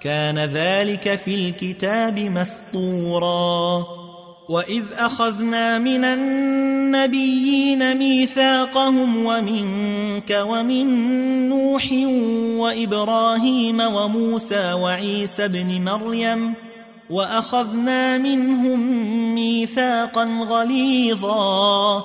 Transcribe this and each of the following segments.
كان ذلك في الكتاب مسطورا. وإذ أخذنا من النبيين ميثاقهم ومنك ومن نوح وإبراهيم وموسى وعيسى بن مريم وأخذنا منهم ميثاقا غليظا.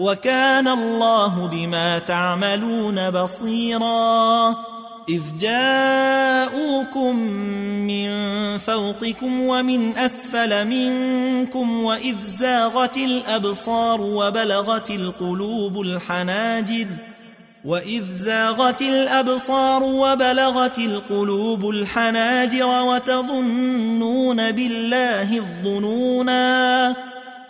وكان الله بما تعملون بصيراً. إذ جاءوكم من فوقكم ومن أسفل منكم وإذ زاغت الأبصار وبلغت القلوب الحناجر وإذ زاغت الأبصار وبلغت القلوب الحناجر وتظنون بالله الظنونا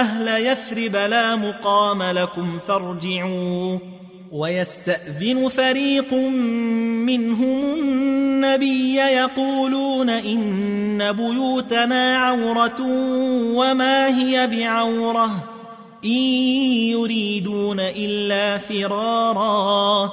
أهل يثرب لا مقام لكم فارجعوا ويستأذن فريق منهم النبي يقولون إن بيوتنا عورة وما هي بعورة إن يريدون إلا فرارا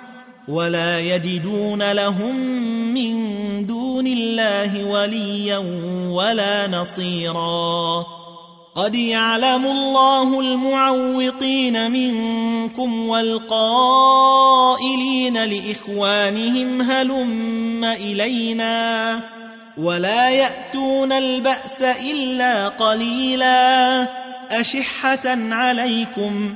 ولا يجدون لهم من دون الله وليا ولا نصيرا. قد يعلم الله المعوقين منكم والقائلين لإخوانهم هلم إلينا ولا يأتون البأس إلا قليلا. أشحة عليكم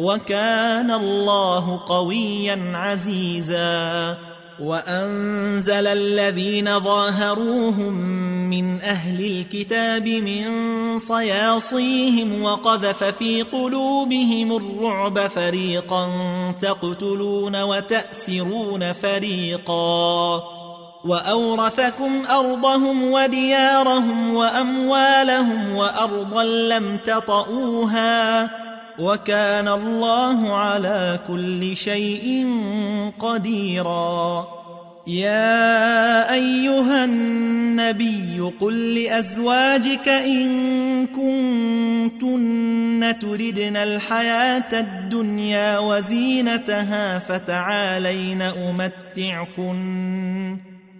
وكان الله قويا عزيزا وأنزل الذين ظاهروهم من أهل الكتاب من صياصيهم وقذف في قلوبهم الرعب فريقا تقتلون وتأسرون فريقا وأورثكم أرضهم وديارهم وأموالهم وأرضا لم تطئوها وكان الله على كل شيء قديرا. يا أيها النبي قل لأزواجك إن كنتن تردن الحياة الدنيا وزينتها فتعالين أمتعكن.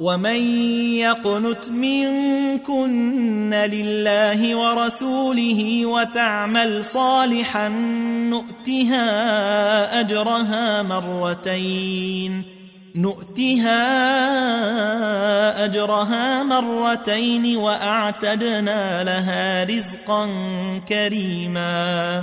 ومن يقنت منكن لله ورسوله وتعمل صالحا نؤتها أجرها مرتين. نؤتها أجرها مرتين وأعتدنا لها رزقا كريما.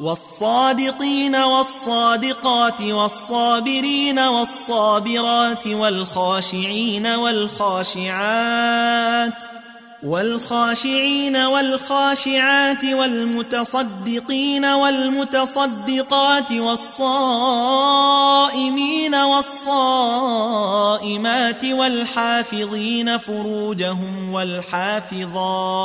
والصادقين والصادقات والصابرين والصابرات والخاشعين والخاشعات والخاشعين والخاشعات والمتصدقين والمتصدقات والصائمين والصائمات والحافظين فروجهم والحافظات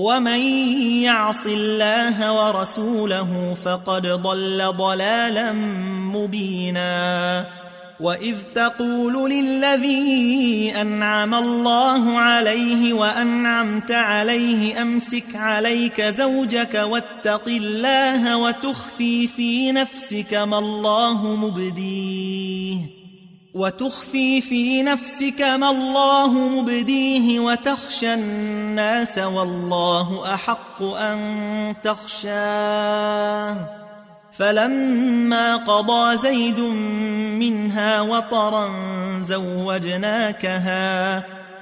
ومن يعص الله ورسوله فقد ضل ضلالا مبينا وإذ تقول للذي أنعم الله عليه وأنعمت عليه أمسك عليك زوجك واتق الله وتخفي في نفسك ما الله مبديه وتخفي في نفسك ما الله مبديه وتخشى الناس والله أحق أن تخشاه. فلما قضى زيد منها وطرا زوجناكها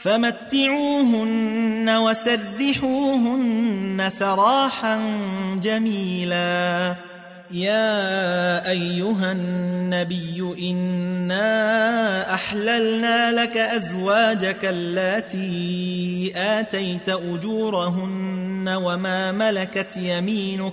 فمتعوهن وسرحوهن سراحا جميلا. يا أيها النبي إنا أحللنا لك أزواجك التي آتيت أجورهن وما ملكت يمينك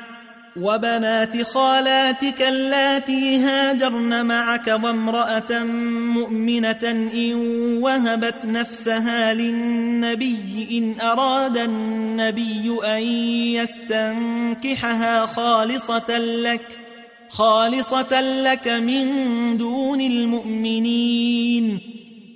وبنات خالاتك اللاتي هاجرن معك وامرأة مؤمنة إن وهبت نفسها للنبي إن أراد النبي أن يستنكحها خالصة لك ۖ خالصة لك من دون المؤمنين.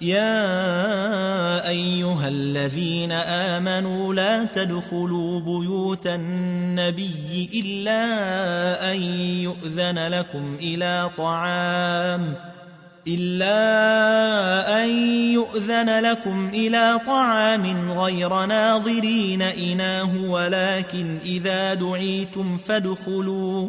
يا أيها الذين آمنوا لا تدخلوا بيوت النبي إلا أن يؤذن لكم إلى طعام إلا أن يؤذن لكم إلى طعام غير ناظرين إناه ولكن إذا دعيتم فادخلوا.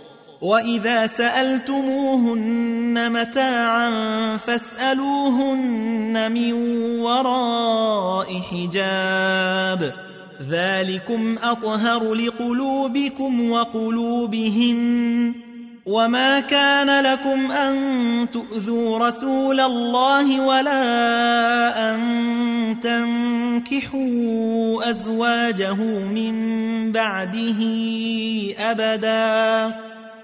وإذا سألتموهن متاعا فاسألوهن من وراء حجاب ذلكم أطهر لقلوبكم وقلوبهن وما كان لكم أن تؤذوا رسول الله ولا أن تنكحوا أزواجه من بعده أبداً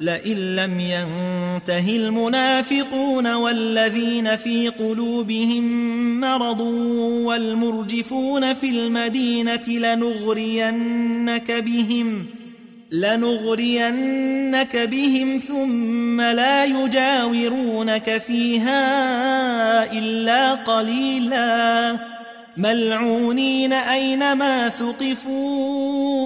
لئن لم ينته المنافقون والذين في قلوبهم مرض والمرجفون في المدينة لنغرينك بهم لنغرينك بهم ثم لا يجاورونك فيها إلا قليلا. ملعونين أينما ثقفوا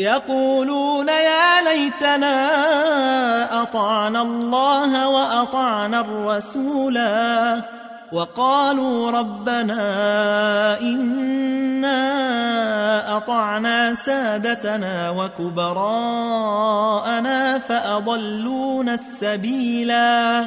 يقولون يا ليتنا أطعنا الله وأطعنا الرسولا وقالوا ربنا إنا أطعنا سادتنا وكبراءنا فأضلونا السبيلا